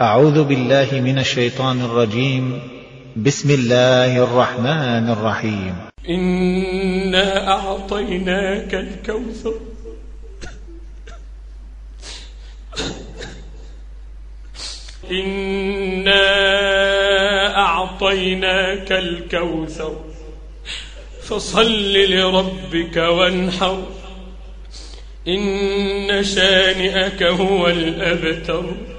أعوذ بالله من الشيطان الرجيم. بسم الله الرحمن الرحيم. إنا أعطيناك الكوثر. إنا أعطيناك الكوثر. فصل لربك وانحر. إن شانئك هو الأبتر.